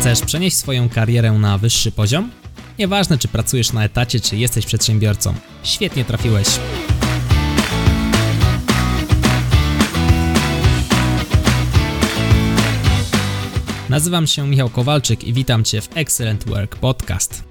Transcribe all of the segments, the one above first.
Chcesz przenieść swoją karierę na wyższy poziom? Nieważne, czy pracujesz na etacie, czy jesteś przedsiębiorcą. Świetnie trafiłeś. Nazywam się Michał Kowalczyk i witam Cię w Excellent Work Podcast.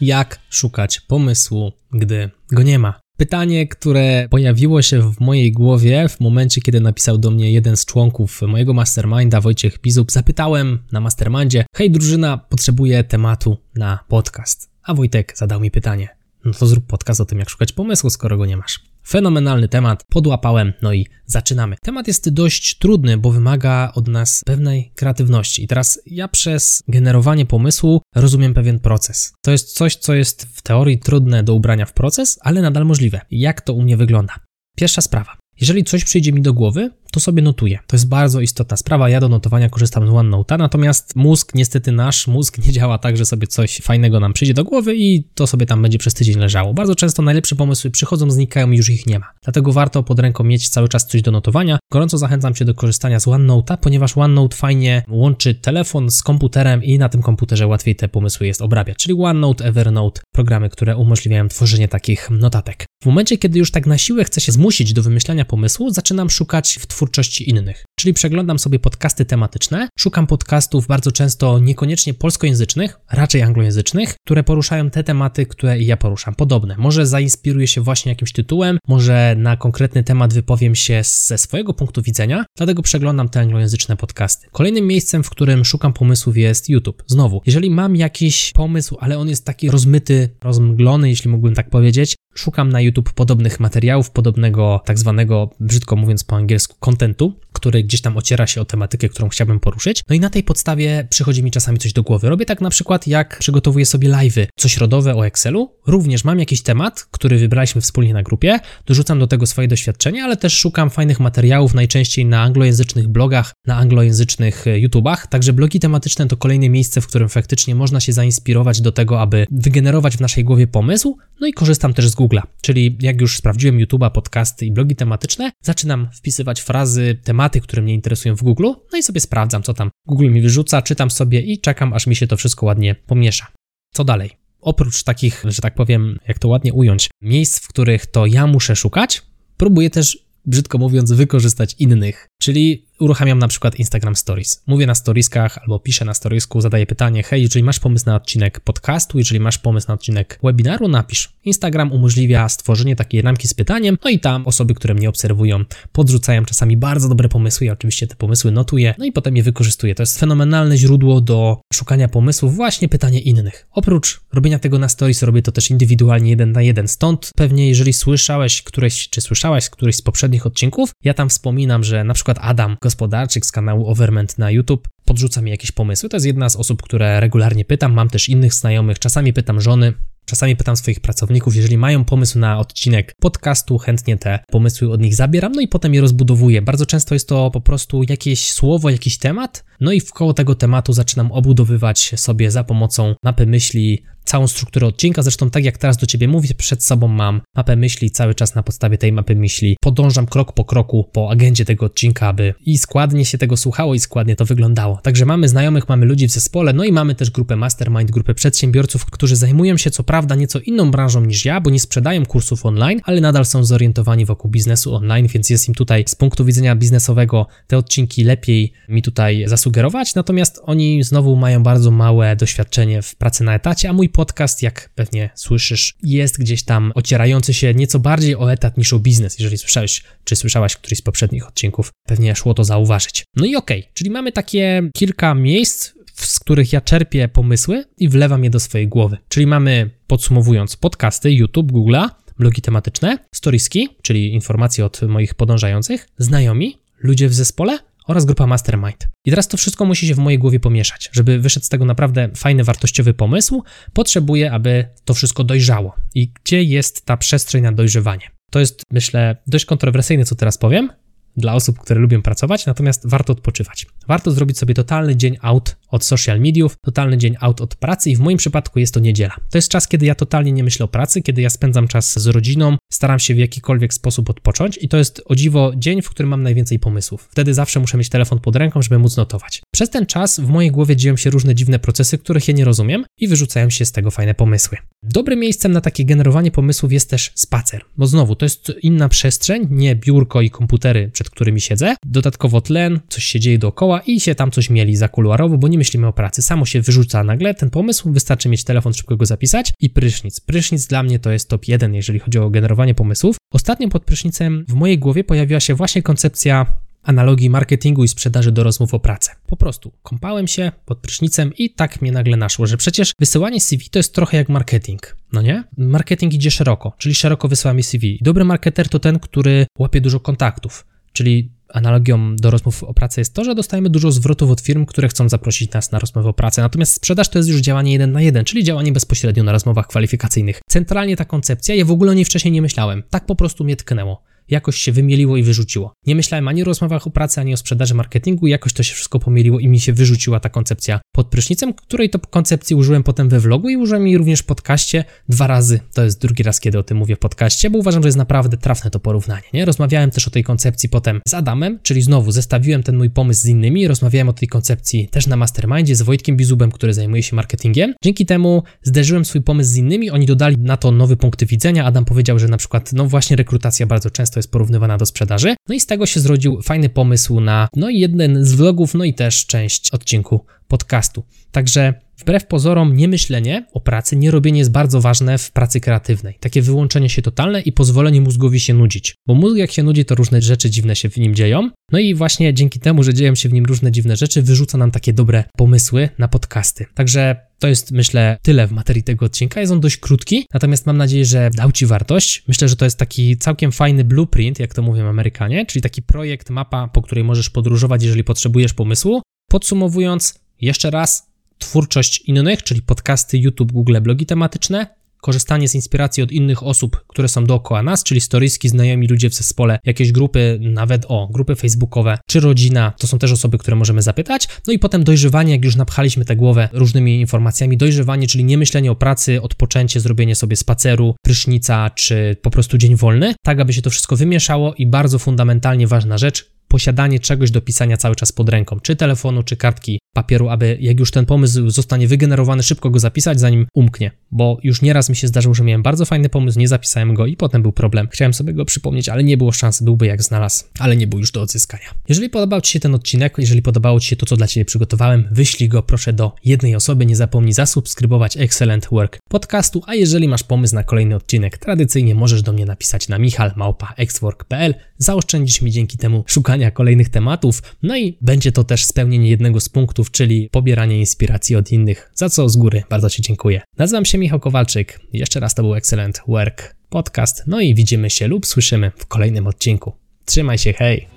Jak szukać pomysłu, gdy go nie ma? Pytanie, które pojawiło się w mojej głowie w momencie, kiedy napisał do mnie jeden z członków mojego masterminda, Wojciech Bizub. Zapytałem na mastermindzie: Hej, drużyna, potrzebuję tematu na podcast. A Wojtek zadał mi pytanie: No to zrób podcast o tym, jak szukać pomysłu, skoro go nie masz. Fenomenalny temat, podłapałem, no i zaczynamy. Temat jest dość trudny, bo wymaga od nas pewnej kreatywności. I teraz ja przez generowanie pomysłu rozumiem pewien proces. To jest coś, co jest w teorii trudne do ubrania w proces, ale nadal możliwe. Jak to u mnie wygląda? Pierwsza sprawa. Jeżeli coś przyjdzie mi do głowy, to sobie notuję. To jest bardzo istotna sprawa. Ja do notowania korzystam z OneNote'a, natomiast mózg, niestety nasz mózg nie działa tak, że sobie coś fajnego nam przyjdzie do głowy i to sobie tam będzie przez tydzień leżało. Bardzo często najlepsze pomysły przychodzą, znikają i już ich nie ma. Dlatego warto pod ręką mieć cały czas coś do notowania. Gorąco zachęcam Cię do korzystania z OneNote'a, ponieważ OneNote fajnie łączy telefon z komputerem i na tym komputerze łatwiej te pomysły jest obrabiać. Czyli OneNote, Evernote, programy, które umożliwiają tworzenie takich notatek. W momencie, kiedy już tak na siłę chcę się zmusić do wymyślania pomysłu, zaczynam szukać w twórczości innych. Czyli przeglądam sobie podcasty tematyczne, szukam podcastów bardzo często niekoniecznie polskojęzycznych, raczej anglojęzycznych, które poruszają te tematy, które ja poruszam, podobne. Może zainspiruję się właśnie jakimś tytułem, może na konkretny temat wypowiem się ze swojego punktu widzenia, dlatego przeglądam te anglojęzyczne podcasty. Kolejnym miejscem, w którym szukam pomysłów jest YouTube. Znowu, jeżeli mam jakiś pomysł, ale on jest taki rozmyty, rozmglony, jeśli mógłbym tak powiedzieć, Szukam na YouTube podobnych materiałów, podobnego tak zwanego, brzydko mówiąc po angielsku, kontentu, który gdzieś tam ociera się o tematykę, którą chciałbym poruszyć. No i na tej podstawie przychodzi mi czasami coś do głowy. Robię tak na przykład, jak przygotowuję sobie live'y cośrodowe o Excelu. Również mam jakiś temat, który wybraliśmy wspólnie na grupie, dorzucam do tego swoje doświadczenia, ale też szukam fajnych materiałów, najczęściej na anglojęzycznych blogach, na anglojęzycznych e, YouTubach. Także blogi tematyczne to kolejne miejsce, w którym faktycznie można się zainspirować do tego, aby wygenerować w naszej głowie pomysł. No i korzystam też z Google'a, czyli jak już sprawdziłem YouTube'a, podcasty i blogi tematyczne, zaczynam wpisywać frazy, tematy, które mnie interesują w Google, no i sobie sprawdzam, co tam Google mi wyrzuca, czytam sobie i czekam, aż mi się to wszystko ładnie pomiesza. Co dalej? Oprócz takich, że tak powiem, jak to ładnie ująć, miejsc, w których to ja muszę szukać, próbuję też brzydko mówiąc, wykorzystać innych. Czyli uruchamiam na przykład Instagram Stories. Mówię na storieskach albo piszę na storiesku, zadaję pytanie: Hej, jeżeli masz pomysł na odcinek podcastu, jeżeli masz pomysł na odcinek webinaru, napisz. Instagram umożliwia stworzenie takiej ramki z pytaniem, no i tam osoby, które mnie obserwują, podrzucają czasami bardzo dobre pomysły. Ja oczywiście te pomysły notuję, no i potem je wykorzystuję. To jest fenomenalne źródło do szukania pomysłów, właśnie pytanie innych. Oprócz robienia tego na stories, robię to też indywidualnie, jeden na jeden. Stąd pewnie, jeżeli słyszałeś któreś, czy słyszałaś któryś z poprzednich odcinków, ja tam wspominam, że na przykład Adam, gospodarczyk z kanału Overment na YouTube, podrzuca mi jakieś pomysły. To jest jedna z osób, które regularnie pytam. Mam też innych znajomych, czasami pytam żony, Czasami pytam swoich pracowników, jeżeli mają pomysł na odcinek podcastu, chętnie te pomysły od nich zabieram, no i potem je rozbudowuję. Bardzo często jest to po prostu jakieś słowo, jakiś temat, no i wkoło tego tematu zaczynam obudowywać sobie za pomocą mapy myśli całą strukturę odcinka. Zresztą, tak jak teraz do ciebie mówię, przed sobą mam mapę myśli, cały czas na podstawie tej mapy myśli podążam krok po kroku po agendzie tego odcinka, aby i składnie się tego słuchało, i składnie to wyglądało. Także mamy znajomych, mamy ludzi w zespole, no i mamy też grupę Mastermind, grupę przedsiębiorców, którzy zajmują się co prawda nieco inną branżą niż ja, bo nie sprzedają kursów online, ale nadal są zorientowani wokół biznesu online, więc jest im tutaj z punktu widzenia biznesowego te odcinki lepiej mi tutaj zasugerować. Natomiast oni znowu mają bardzo małe doświadczenie w pracy na etacie, a mój podcast, jak pewnie słyszysz, jest gdzieś tam ocierający się nieco bardziej o etat niż o biznes. Jeżeli słyszałeś, czy słyszałaś któryś z poprzednich odcinków, pewnie szło to zauważyć. No i okej, okay, czyli mamy takie kilka miejsc, z których ja czerpię pomysły i wlewam je do swojej głowy. Czyli mamy, podsumowując, podcasty, YouTube, Google'a, blogi tematyczne, storieski, czyli informacje od moich podążających, znajomi, ludzie w zespole oraz grupa Mastermind. I teraz to wszystko musi się w mojej głowie pomieszać. Żeby wyszedł z tego naprawdę fajny, wartościowy pomysł, potrzebuję, aby to wszystko dojrzało. I gdzie jest ta przestrzeń na dojrzewanie? To jest, myślę, dość kontrowersyjne, co teraz powiem, dla osób, które lubią pracować, natomiast warto odpoczywać. Warto zrobić sobie totalny dzień out od social mediów, totalny dzień out od pracy i w moim przypadku jest to niedziela. To jest czas, kiedy ja totalnie nie myślę o pracy, kiedy ja spędzam czas z rodziną, staram się w jakikolwiek sposób odpocząć i to jest o dziwo dzień, w którym mam najwięcej pomysłów. Wtedy zawsze muszę mieć telefon pod ręką, żeby móc notować. Przez ten czas w mojej głowie dzieją się różne dziwne procesy, których ja nie rozumiem i wyrzucają się z tego fajne pomysły. Dobrym miejscem na takie generowanie pomysłów jest też spacer, bo znowu to jest inna przestrzeń, nie biurko i komputery, przed którymi siedzę. Dodatkowo tlen, coś się dzieje dookoła i się tam coś mieli za kuluarowo, bo nie myślimy o pracy. Samo się wyrzuca nagle ten pomysł, wystarczy mieć telefon, szybko go zapisać i prysznic. Prysznic dla mnie to jest top 1, jeżeli chodzi o generowanie pomysłów. Ostatnio pod prysznicem w mojej głowie pojawiła się właśnie koncepcja analogii marketingu i sprzedaży do rozmów o pracę. Po prostu kąpałem się pod prysznicem i tak mnie nagle naszło, że przecież wysyłanie CV to jest trochę jak marketing, no nie? Marketing idzie szeroko, czyli szeroko wysyłamy CV. Dobry marketer to ten, który łapie dużo kontaktów, czyli analogią do rozmów o pracę jest to, że dostajemy dużo zwrotów od firm, które chcą zaprosić nas na rozmowę o pracę. Natomiast sprzedaż to jest już działanie jeden na jeden, czyli działanie bezpośrednio na rozmowach kwalifikacyjnych. Centralnie ta koncepcja, ja w ogóle o niej wcześniej nie myślałem. Tak po prostu mnie tknęło jakoś się wymieliło i wyrzuciło. Nie myślałem ani o rozmowach o pracy, ani o sprzedaży marketingu, jakoś to się wszystko pomieliło i mi się wyrzuciła ta koncepcja pod prysznicem, której to koncepcji użyłem potem we vlogu i użyłem jej również w podcaście dwa razy. To jest drugi raz, kiedy o tym mówię w podcaście, bo uważam, że jest naprawdę trafne to porównanie. Nie? Rozmawiałem też o tej koncepcji potem z Adamem, czyli znowu zestawiłem ten mój pomysł z innymi, rozmawiałem o tej koncepcji też na mastermindzie z Wojtkiem Bizubem, który zajmuje się marketingiem. Dzięki temu zderzyłem swój pomysł z innymi, oni dodali na to nowy punkt widzenia. Adam powiedział, że na przykład, no właśnie rekrutacja bardzo często często jest porównywana do sprzedaży. No i z tego się zrodził fajny pomysł na no jeden z vlogów, no i też część odcinku podcastu. Także wbrew pozorom, niemyślenie o pracy, nie robienie jest bardzo ważne w pracy kreatywnej. Takie wyłączenie się totalne i pozwolenie mózgowi się nudzić. Bo mózg jak się nudzi, to różne rzeczy dziwne się w nim dzieją. No i właśnie dzięki temu, że dzieją się w nim różne dziwne rzeczy, wyrzuca nam takie dobre pomysły na podcasty. Także to jest, myślę, tyle w materii tego odcinka. Jest on dość krótki, natomiast mam nadzieję, że dał Ci wartość. Myślę, że to jest taki całkiem fajny blueprint, jak to mówią Amerykanie, czyli taki projekt, mapa, po której możesz podróżować, jeżeli potrzebujesz pomysłu. Podsumowując, jeszcze raz, twórczość innych, czyli podcasty, YouTube, Google, blogi tematyczne, korzystanie z inspiracji od innych osób, które są dookoła nas, czyli storyski, znajomi ludzie w zespole, jakieś grupy, nawet o, grupy facebookowe, czy rodzina, to są też osoby, które możemy zapytać. No i potem dojrzewanie, jak już napchaliśmy tę głowę różnymi informacjami, dojrzewanie, czyli nie myślenie o pracy, odpoczęcie, zrobienie sobie spaceru, prysznica, czy po prostu dzień wolny, tak aby się to wszystko wymieszało i bardzo fundamentalnie ważna rzecz, posiadanie czegoś do pisania cały czas pod ręką, czy telefonu, czy kartki papieru, aby jak już ten pomysł zostanie wygenerowany, szybko go zapisać, zanim umknie. Bo już nieraz mi się zdarzyło, że miałem bardzo fajny pomysł, nie zapisałem go i potem był problem. Chciałem sobie go przypomnieć, ale nie było szans, byłby jak znalazł, ale nie był już do odzyskania. Jeżeli podobał Ci się ten odcinek, jeżeli podobało Ci się to, co dla Ciebie przygotowałem, wyślij go proszę do jednej osoby, nie zapomnij zasubskrybować Excellent Work podcastu, a jeżeli masz pomysł na kolejny odcinek, tradycyjnie możesz do mnie napisać na michalmałpa.xwork.pl, zaoszczędzisz mi dzięki temu szukania kolejnych tematów, no i będzie to też spełnienie jednego z punktów czyli pobieranie inspiracji od innych, za co z góry bardzo Ci dziękuję. Nazywam się Michał Kowalczyk, jeszcze raz to był Excellent Work Podcast, no i widzimy się lub słyszymy w kolejnym odcinku. Trzymaj się, hej!